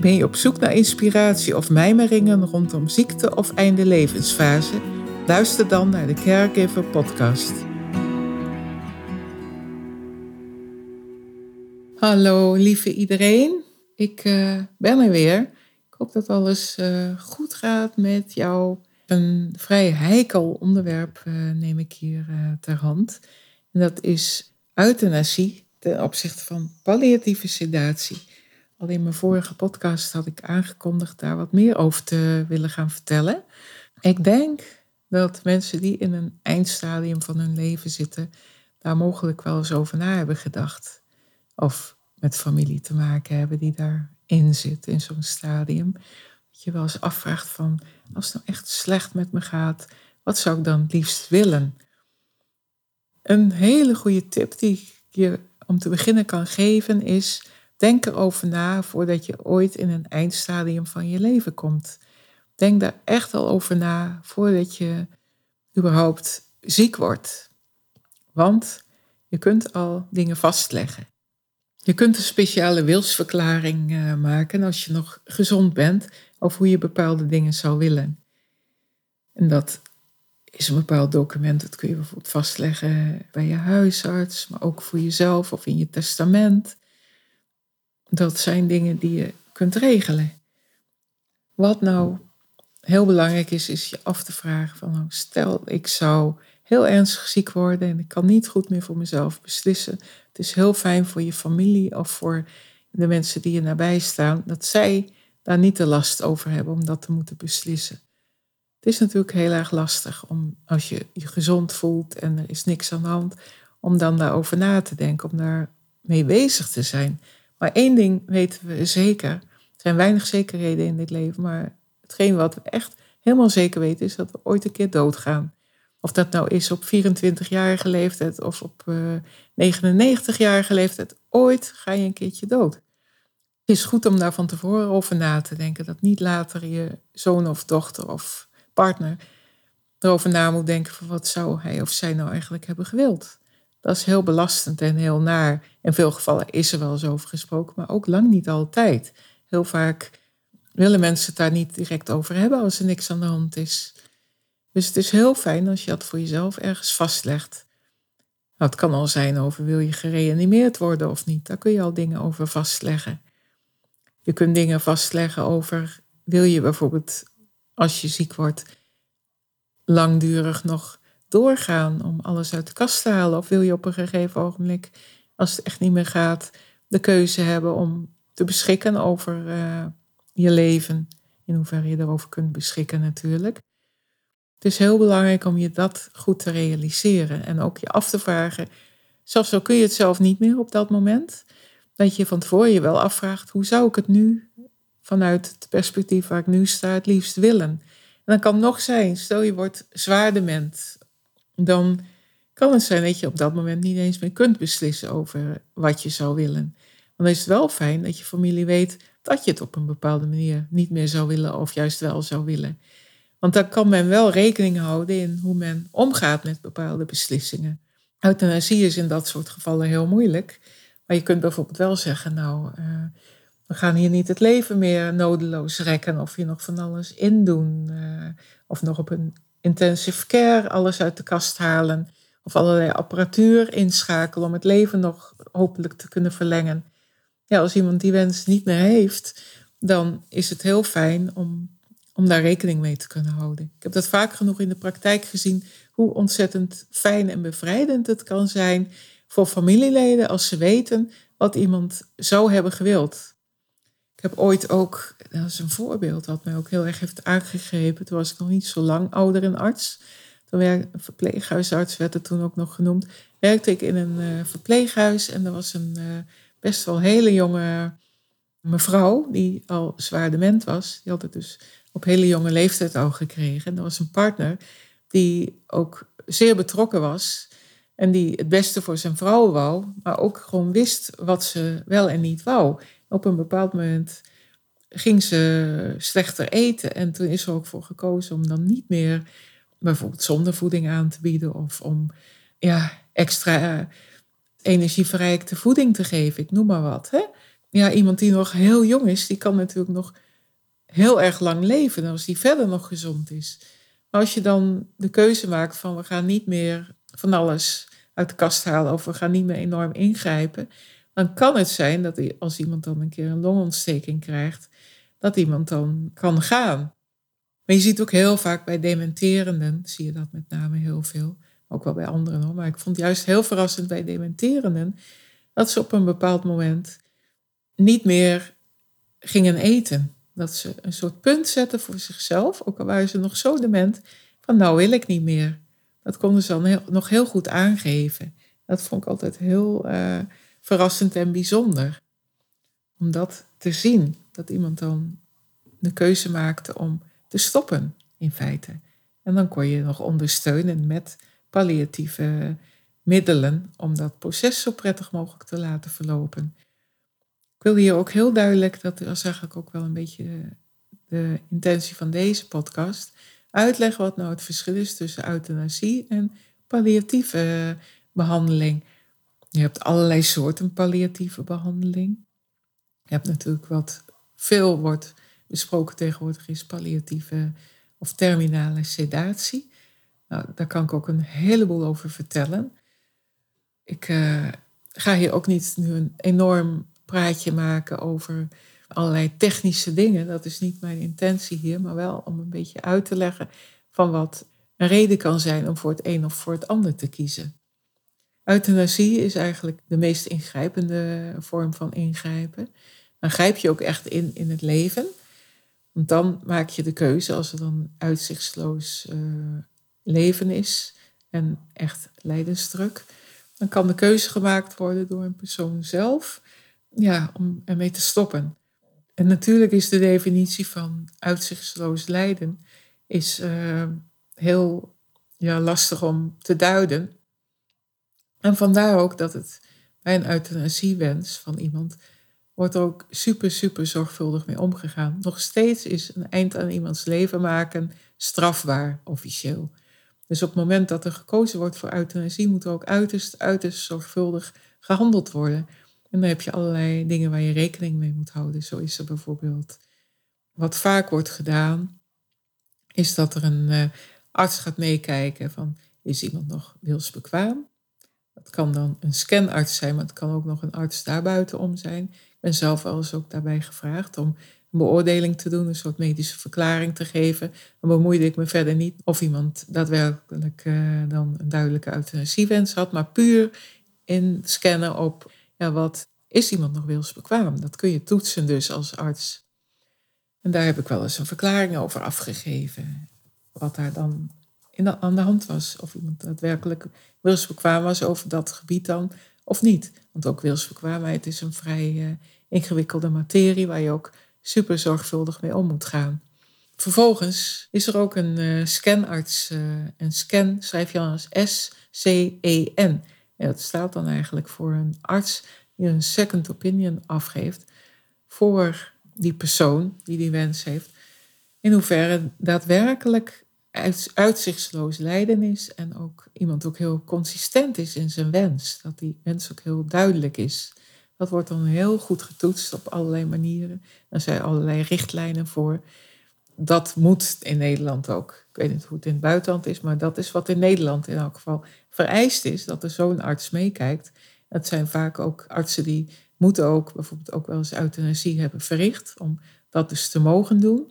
Ben je op zoek naar inspiratie of mijmeringen rondom ziekte of einde levensfase? Luister dan naar de Caregiver podcast. Hallo lieve iedereen, ik uh, ben er weer. Ik hoop dat alles uh, goed gaat met jou. Een vrij heikel onderwerp uh, neem ik hier ter hand. En dat is euthanasie ten opzichte van palliatieve sedatie. Al in mijn vorige podcast had ik aangekondigd daar wat meer over te willen gaan vertellen. Ik denk dat mensen die in een eindstadium van hun leven zitten, daar mogelijk wel eens over na hebben gedacht. Of met familie te maken hebben die daarin zit, in zo'n stadium. Dat je wel eens afvraagt van, als het nou echt slecht met me gaat, wat zou ik dan liefst willen? Een hele goede tip die ik je om te beginnen kan geven is Denk erover na voordat je ooit in een eindstadium van je leven komt. Denk daar echt al over na voordat je überhaupt ziek wordt. Want je kunt al dingen vastleggen. Je kunt een speciale wilsverklaring uh, maken als je nog gezond bent over hoe je bepaalde dingen zou willen. En dat is een bepaald document, dat kun je bijvoorbeeld vastleggen bij je huisarts, maar ook voor jezelf of in je testament. Dat zijn dingen die je kunt regelen. Wat nou heel belangrijk is, is je af te vragen van nou, stel ik zou heel ernstig ziek worden en ik kan niet goed meer voor mezelf beslissen. Het is heel fijn voor je familie of voor de mensen die je nabij staan, dat zij daar niet de last over hebben om dat te moeten beslissen. Het is natuurlijk heel erg lastig om als je je gezond voelt en er is niks aan de hand, om dan daarover na te denken, om daar mee bezig te zijn. Maar één ding weten we zeker. Er zijn weinig zekerheden in dit leven, maar hetgeen wat we echt helemaal zeker weten is dat we ooit een keer doodgaan. Of dat nou is op 24-jarige leeftijd of op uh, eh, 99-jarige leeftijd, ooit ga je een keertje dood. Het is goed om daar van tevoren over na te denken. Dat niet later je zoon of dochter of partner erover na moet denken van wat zou hij of zij nou eigenlijk hebben gewild. Dat is heel belastend en heel naar. In veel gevallen is er wel eens over gesproken, maar ook lang niet altijd. Heel vaak willen mensen het daar niet direct over hebben als er niks aan de hand is. Dus het is heel fijn als je dat voor jezelf ergens vastlegt. Nou, het kan al zijn over wil je gereanimeerd worden of niet. Daar kun je al dingen over vastleggen. Je kunt dingen vastleggen over wil je bijvoorbeeld als je ziek wordt langdurig nog doorgaan om alles uit de kast te halen? Of wil je op een gegeven ogenblik, als het echt niet meer gaat, de keuze hebben om te beschikken over uh, je leven? In hoeverre je erover kunt beschikken natuurlijk. Het is heel belangrijk om je dat goed te realiseren en ook je af te vragen. Zelfs zo kun je het zelf niet meer op dat moment. Dat je van tevoren je wel afvraagt, hoe zou ik het nu vanuit het perspectief waar ik nu sta het liefst willen? En dan kan nog zijn, stel je wordt zwaar dement dan kan het zijn dat je op dat moment niet eens meer kunt beslissen over wat je zou willen. Dan is het wel fijn dat je familie weet dat je het op een bepaalde manier niet meer zou willen of juist wel zou willen. Want dan kan men wel rekening houden in hoe men omgaat met bepaalde beslissingen. Euthanasie is in dat soort gevallen heel moeilijk. Maar je kunt bijvoorbeeld wel zeggen, nou, uh, we gaan hier niet het leven meer nodeloos rekken of hier nog van alles in doen. Uh, of nog op een intensive care, alles uit de kast halen. Of allerlei apparatuur inschakelen om het leven nog hopelijk te kunnen verlengen. Ja, als iemand die wens niet meer heeft, dan is het heel fijn om, om daar rekening mee te kunnen houden. Ik heb dat vaak genoeg in de praktijk gezien, hoe ontzettend fijn en bevrijdend het kan zijn voor familieleden als ze weten wat iemand zou hebben gewild. Ik heb ooit ook, dat is een voorbeeld wat mij ook heel erg heeft aangegrepen. Toen was ik nog niet zo lang ouder en arts. Toen werkte een verpleeghuisarts, werd het toen ook nog genoemd. Werkte ik in een uh, verpleeghuis en er was een uh, best wel hele jonge mevrouw, die al zwaar dement was, die had het dus op hele jonge leeftijd al gekregen. En er was een partner die ook zeer betrokken was en die het beste voor zijn vrouw wou, maar ook gewoon wist wat ze wel en niet wou. Op een bepaald moment ging ze slechter eten en toen is er ook voor gekozen om dan niet meer bijvoorbeeld zondevoeding aan te bieden of om ja, extra energieverrijkte voeding te geven, ik noem maar wat. Hè? Ja, iemand die nog heel jong is, die kan natuurlijk nog heel erg lang leven als die verder nog gezond is. Maar als je dan de keuze maakt van we gaan niet meer van alles uit de kast halen of we gaan niet meer enorm ingrijpen, dan kan het zijn dat als iemand dan een keer een longontsteking krijgt, dat iemand dan kan gaan. Maar je ziet ook heel vaak bij dementerenden, zie je dat met name heel veel, ook wel bij anderen hoor, maar ik vond juist heel verrassend bij dementerenden, dat ze op een bepaald moment niet meer gingen eten. Dat ze een soort punt zetten voor zichzelf, ook al waren ze nog zo dement, van nou wil ik niet meer. Dat konden ze dan nog heel goed aangeven. Dat vond ik altijd heel uh, verrassend en bijzonder. Om dat te zien, dat iemand dan de keuze maakte om te stoppen, in feite. En dan kon je nog ondersteunen met palliatieve middelen om dat proces zo prettig mogelijk te laten verlopen. Ik wil hier ook heel duidelijk, dat is eigenlijk ook wel een beetje de intentie van deze podcast, uitleggen wat nou het verschil is tussen euthanasie en palliatieve behandeling. Je hebt allerlei soorten palliatieve behandeling. Je hebt natuurlijk wat veel wordt besproken tegenwoordig is palliatieve of terminale sedatie. Nou, daar kan ik ook een heleboel over vertellen. Ik uh, ga hier ook niet nu een enorm praatje maken over allerlei technische dingen. Dat is niet mijn intentie hier, maar wel om een beetje uit te leggen van wat een reden kan zijn om voor het een of voor het ander te kiezen. Euthanasie is eigenlijk de meest ingrijpende vorm van ingrijpen. Dan grijp je ook echt in in het leven. Want dan maak je de keuze als er dan uitzichtsloos uh, leven is en echt lijdensdruk. Dan kan de keuze gemaakt worden door een persoon zelf ja, om ermee te stoppen. En natuurlijk is de definitie van uitzichtsloos lijden is, uh, heel ja, lastig om te duiden. En vandaar ook dat het bij een euthanasiewens van iemand wordt er ook super, super zorgvuldig mee omgegaan. Nog steeds is een eind aan iemands leven maken strafbaar officieel. Dus op het moment dat er gekozen wordt voor euthanasie, moet er ook uiterst, uiterst zorgvuldig gehandeld worden. En dan heb je allerlei dingen waar je rekening mee moet houden. Zo is er bijvoorbeeld, wat vaak wordt gedaan, is dat er een uh, arts gaat meekijken van, is iemand nog wilsbekwaam? Dat kan dan een scanarts zijn, maar het kan ook nog een arts daarbuitenom zijn. Ik ben zelf wel eens ook daarbij gevraagd om een beoordeling te doen, een soort medische verklaring te geven. Dan bemoeide ik me verder niet of iemand daadwerkelijk uh, dan een duidelijke euthanasiewens had, maar puur in scannen op ja, wat is iemand nog wilsbekwaam? Dat kun je toetsen dus als arts. En daar heb ik wel eens een verklaring over afgegeven. Wat daar dan in aan de hand was. Of iemand daadwerkelijk wilsbekwaam was over dat gebied dan, of niet. Want ook wilsbekwaamheid is een vrij uh, ingewikkelde materie waar je ook super zorgvuldig mee om moet gaan. Vervolgens is er ook een uh, scanarts. Uh, en scan schrijf je dan als S-C-E-N. Ja, dat staat dan eigenlijk voor een arts die een second opinion afgeeft voor die persoon die die wens heeft. In hoeverre daadwerkelijk uitzichtsloos lijden is en ook iemand ook heel consistent is in zijn wens. Dat die wens ook heel duidelijk is. Dat wordt dan heel goed getoetst op allerlei manieren. Er zijn allerlei richtlijnen voor. Dat moet in Nederland ook. Ik weet niet hoe het in het buitenland is, maar dat is wat in Nederland in elk geval vereist is. Dat er zo'n arts meekijkt. Het zijn vaak ook artsen die moeten ook bijvoorbeeld ook wel eens euthanasie hebben verricht. Om dat dus te mogen doen.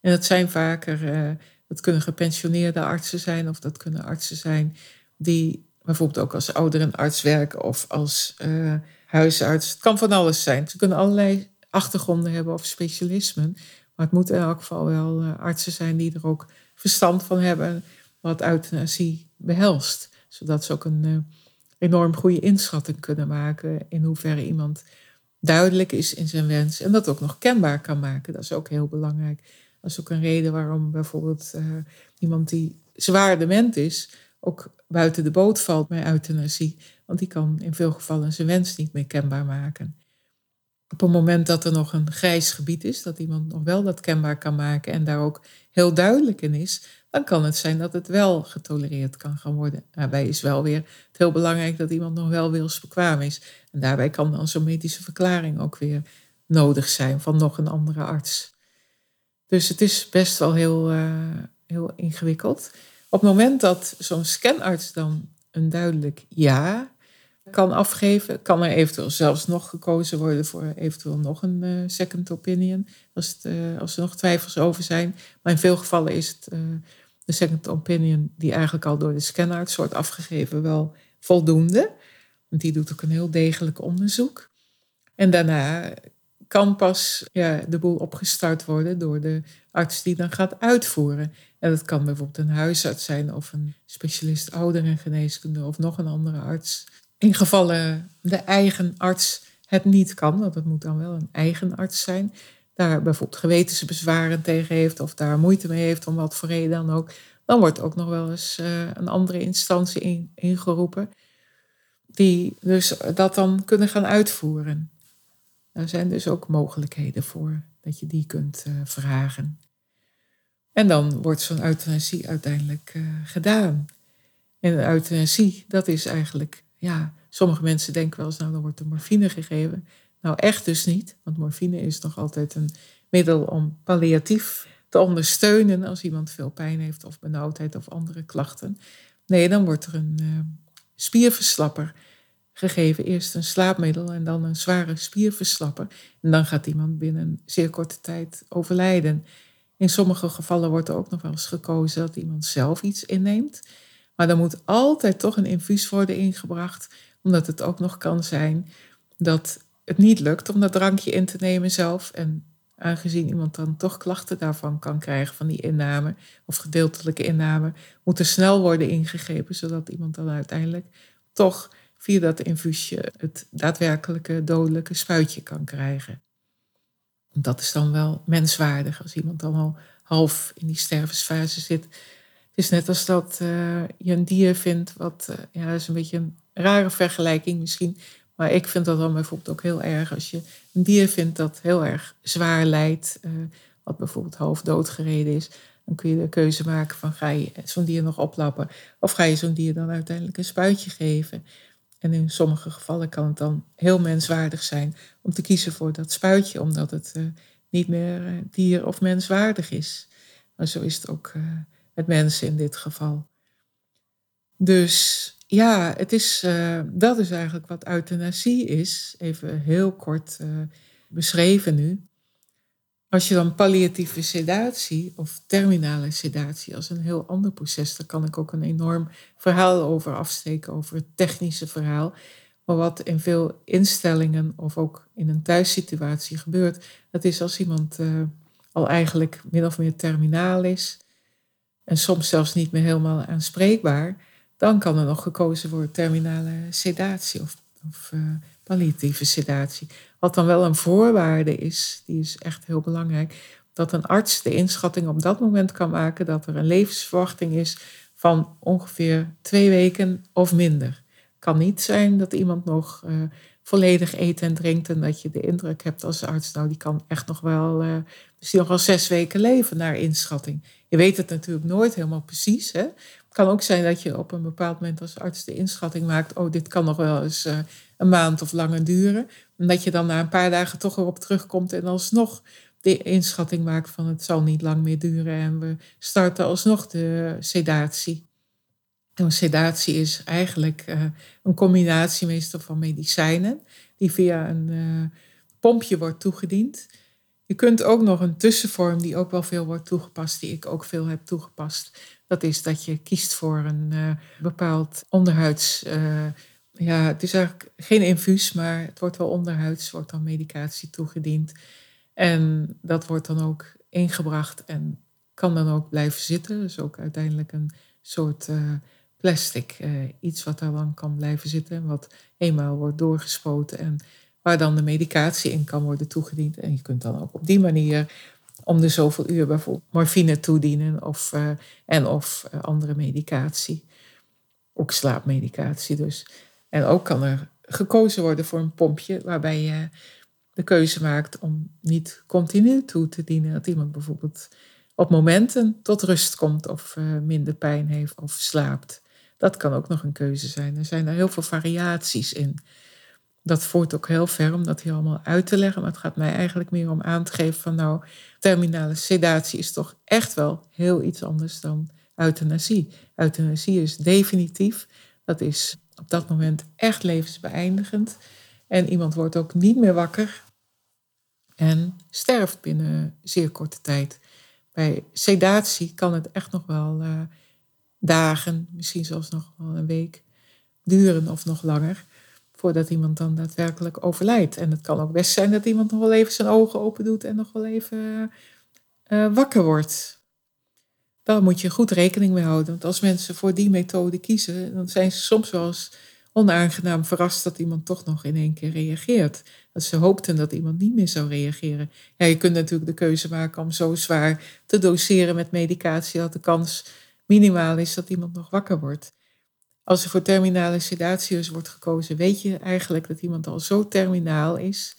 En dat zijn vaker, uh, dat kunnen gepensioneerde artsen zijn. Of dat kunnen artsen zijn die bijvoorbeeld ook als ouderenarts werken. Of als uh, huisarts. Het kan van alles zijn. Ze kunnen allerlei achtergronden hebben of specialismen. Maar het moet in elk geval wel uh, artsen zijn die er ook verstand van hebben wat euthanasie behelst. Zodat ze ook een uh, enorm goede inschatting kunnen maken in hoeverre iemand duidelijk is in zijn wens en dat ook nog kenbaar kan maken. Dat is ook heel belangrijk. Dat is ook een reden waarom bijvoorbeeld uh, iemand die zwaar dement is, ook buiten de boot valt bij euthanasie. Want die kan in veel gevallen zijn wens niet meer kenbaar maken. Op het moment dat er nog een grijs gebied is, dat iemand nog wel dat kenbaar kan maken en daar ook heel duidelijk in is, dan kan het zijn dat het wel getolereerd kan gaan worden. Daarbij is wel weer het heel belangrijk dat iemand nog wel wilsbekwaam is. En daarbij kan dan zo'n medische verklaring ook weer nodig zijn van nog een andere arts. Dus het is best wel heel, uh, heel ingewikkeld. Op het moment dat zo'n scanarts dan een duidelijk ja kan afgeven, kan er eventueel zelfs nog gekozen worden voor eventueel nog een uh, second opinion, uh, als er nog twijfels over zijn. Maar in veel gevallen is het de second opinion, die eigenlijk al door de scanarts wordt afgegeven, wel voldoende. Want die doet ook een heel degelijk onderzoek. En daarna kan pas ja, de boel opgestart worden door de arts die dan gaat uitvoeren. En dat kan bijvoorbeeld een huisarts zijn of een specialist ouderengeneeskunde of nog een andere arts. In gevallen de eigen arts het niet kan, want het moet dan wel een eigen arts zijn, daar bijvoorbeeld gewetensbezwaren tegen heeft of daar moeite mee heeft om wat voor reden dan ook, dan wordt ook nog wel eens uh, een andere instantie in, ingeroepen die dus dat dan kunnen gaan uitvoeren. Daar zijn dus ook mogelijkheden voor dat je die kunt uh, vragen. En dan wordt zo'n euthanasie uiteindelijk uh, gedaan. En een euthanasie, dat is eigenlijk, ja, sommige mensen denken wel eens, nou dan wordt er morfine gegeven. Nou echt dus niet, want morfine is nog altijd een middel om palliatief te ondersteunen als iemand veel pijn heeft of benauwdheid of andere klachten. Nee, dan wordt er een uh, spierverslapper gegeven. Eerst een slaapmiddel en dan een zware spierverslapper. En dan gaat iemand binnen zeer korte tijd overlijden. In sommige gevallen wordt er ook nog wel eens gekozen dat iemand zelf iets inneemt. Maar dan moet altijd toch een infuus worden ingebracht, omdat het ook nog kan zijn dat het niet lukt om dat drankje in te nemen zelf. En aangezien iemand dan toch klachten daarvan kan krijgen, van die inname of gedeeltelijke inname, moet er snel worden ingegrepen, zodat iemand dan uiteindelijk toch via dat infuusje het daadwerkelijke dodelijke spuitje kan krijgen. Dat is dan wel menswaardig als iemand dan al half in die stervensfase zit. Het is net als dat uh, je een dier vindt, wat, uh, ja, is een beetje een rare vergelijking misschien. Maar ik vind dat dan bijvoorbeeld ook heel erg als je een dier vindt dat heel erg zwaar lijdt, uh, wat bijvoorbeeld half doodgereden is. Dan kun je de keuze maken van ga je zo'n dier nog oplappen of ga je zo'n dier dan uiteindelijk een spuitje geven. En in sommige gevallen kan het dan heel menswaardig zijn om te kiezen voor dat spuitje, omdat het uh, niet meer uh, dier- of menswaardig is. Maar zo is het ook uh, met mensen in dit geval. Dus ja, het is, dat is eigenlijk wat euthanasie is. Even heel kort beschreven nu. Als je dan palliatieve sedatie of terminale sedatie als een heel ander proces, daar kan ik ook een enorm verhaal over afsteken, over het technische verhaal. Maar wat in veel instellingen of ook in een thuissituatie gebeurt, dat is als iemand uh, al eigenlijk min of meer terminaal is en soms zelfs niet meer helemaal aanspreekbaar, dan kan er nog gekozen worden terminale sedatie of, of uh, palliatieve sedatie. Wat dan wel een voorwaarde is, die is echt heel belangrijk, dat een arts de inschatting op dat moment kan maken dat er een levensverwachting is van ongeveer twee weken of minder. Kan niet zijn dat iemand nog uh, volledig eet en drinkt en dat je de indruk hebt als arts, nou die kan echt nog wel, uh, nog wel zes weken leven naar inschatting. Je weet het natuurlijk nooit helemaal precies. Hè? Het kan ook zijn dat je op een bepaald moment als arts de inschatting maakt, oh dit kan nog wel eens uh, een maand of langer duren. En dat je dan na een paar dagen toch erop terugkomt en alsnog de inschatting maakt van het zal niet lang meer duren en we starten alsnog de sedatie. En sedatie is eigenlijk uh, een combinatie meestal van medicijnen die via een uh, pompje wordt toegediend. Je kunt ook nog een tussenvorm die ook wel veel wordt toegepast, die ik ook veel heb toegepast. Dat is dat je kiest voor een uh, bepaald onderhuids ja, het is eigenlijk geen infuus, maar het wordt wel onderhuids, wordt dan medicatie toegediend. En dat wordt dan ook ingebracht en kan dan ook blijven zitten. Dus ook uiteindelijk een soort uh, plastic, uh, iets wat daar dan kan blijven zitten. Wat eenmaal wordt doorgespoten en waar dan de medicatie in kan worden toegediend. En je kunt dan ook op die manier om de zoveel uur bijvoorbeeld morfine toedienen of, uh, en of andere medicatie. Ook slaapmedicatie dus. En ook kan er gekozen worden voor een pompje waarbij je de keuze maakt om niet continu toe te dienen. Dat iemand bijvoorbeeld op momenten tot rust komt of uh, minder pijn heeft of slaapt. Dat kan ook nog een keuze zijn. Er zijn er heel veel variaties in. Dat voert ook heel ver om dat hier allemaal uit te leggen. Maar het gaat mij eigenlijk meer om aan te geven van nou, terminale sedatie is toch echt wel heel iets anders dan euthanasie. Euthanasie is definitief. Dat is op dat moment echt levensbeëindigend. En iemand wordt ook niet meer wakker en sterft binnen zeer korte tijd. Bij sedatie kan het echt nog wel uh, dagen, misschien zelfs nog wel een week duren of nog langer, voordat iemand dan daadwerkelijk overlijdt. En het kan ook best zijn dat iemand nog wel even zijn ogen open doet en nog wel even uh, wakker wordt. Daar moet je goed rekening mee houden. Want als mensen voor die methode kiezen, dan zijn ze soms wel eens onaangenaam verrast dat iemand toch nog in één keer reageert. Dat ze hoopten dat iemand niet meer zou reageren. Ja, je kunt natuurlijk de keuze maken om zo zwaar te doseren met medicatie dat de kans minimaal is dat iemand nog wakker wordt. Als er voor terminale sedatie wordt gekozen, weet je eigenlijk dat iemand al zo terminaal is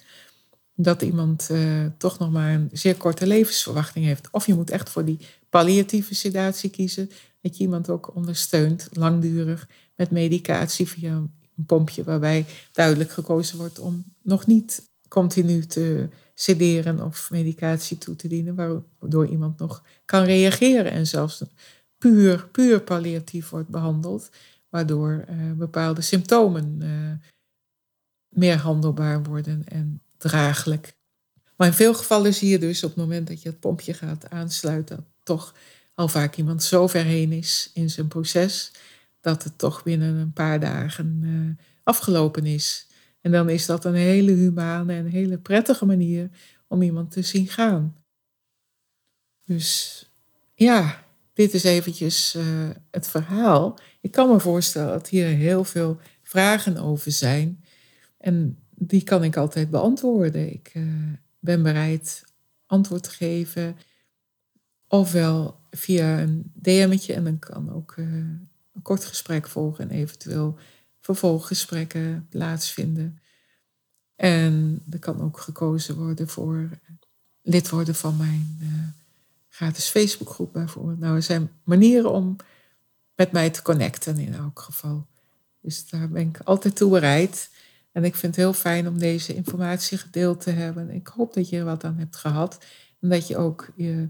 dat iemand uh, toch nog maar een zeer korte levensverwachting heeft. Of je moet echt voor die palliatieve sedatie kiezen, dat je iemand ook ondersteunt langdurig met medicatie via een pompje, waarbij duidelijk gekozen wordt om nog niet continu te sederen of medicatie toe te dienen, waardoor iemand nog kan reageren en zelfs puur, puur palliatief wordt behandeld, waardoor uh, bepaalde symptomen uh, meer handelbaar worden en draaglijk. Maar in veel gevallen zie je dus op het moment dat je het pompje gaat aansluiten, toch al vaak iemand zo ver heen is in zijn proces, dat het toch binnen een paar dagen uh, afgelopen is. En dan is dat een hele humane en hele prettige manier om iemand te zien gaan. Dus ja, dit is eventjes uh, het verhaal. Ik kan me voorstellen dat hier heel veel vragen over zijn. En die kan ik altijd beantwoorden. Ik uh, ben bereid antwoord te geven. Ofwel via een DM'tje en dan kan ook uh, een kort gesprek volgen en eventueel vervolggesprekken plaatsvinden. En er kan ook gekozen worden voor lid worden van mijn uh, gratis Facebookgroep bijvoorbeeld. Nou, er zijn manieren om met mij te connecten in elk geval. Dus daar ben ik altijd toe bereid. En ik vind het heel fijn om deze informatie gedeeld te hebben. Ik hoop dat je er wat aan hebt gehad. En dat je ook je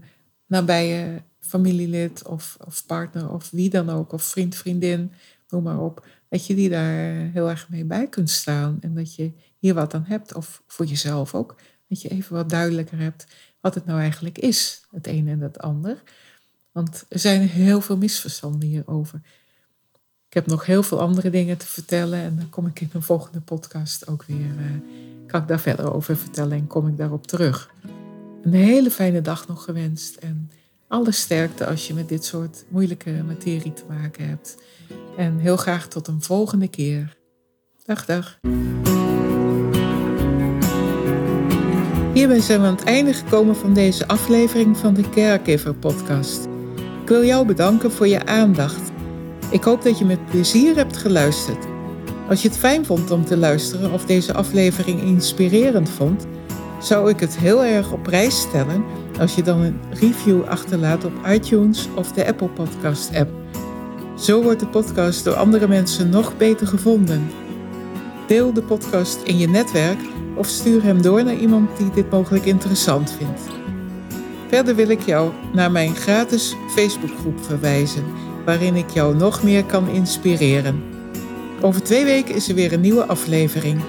nabije familielid of, of partner of wie dan ook, of vriend, vriendin, noem maar op, dat je die daar heel erg mee bij kunt staan. En dat je hier wat aan hebt, of voor jezelf ook, dat je even wat duidelijker hebt wat het nou eigenlijk is, het een en het ander. Want er zijn heel veel misverstanden hierover. Ik heb nog heel veel andere dingen te vertellen en dan kom ik in een volgende podcast ook weer, uh, kan ik daar verder over vertellen en kom ik daarop terug. Een hele fijne dag nog gewenst en alle sterkte als je met dit soort moeilijke materie te maken hebt. En heel graag tot een volgende keer. Dag, dag. Hierbij zijn we aan het einde gekomen van deze aflevering van de Caregiver podcast. Ik wil jou bedanken voor je aandacht. Ik hoop dat je met plezier hebt geluisterd. Als je het fijn vond om te luisteren of deze aflevering inspirerend vond, zou ik het heel erg op prijs stellen als je dan een review achterlaat op iTunes of de Apple Podcast app. Zo wordt de podcast door andere mensen nog beter gevonden. Deel de podcast in je netwerk of stuur hem door naar iemand die dit mogelijk interessant vindt. Verder wil ik jou naar mijn gratis Facebookgroep verwijzen, waarin ik jou nog meer kan inspireren. Over twee weken is er weer een nieuwe aflevering.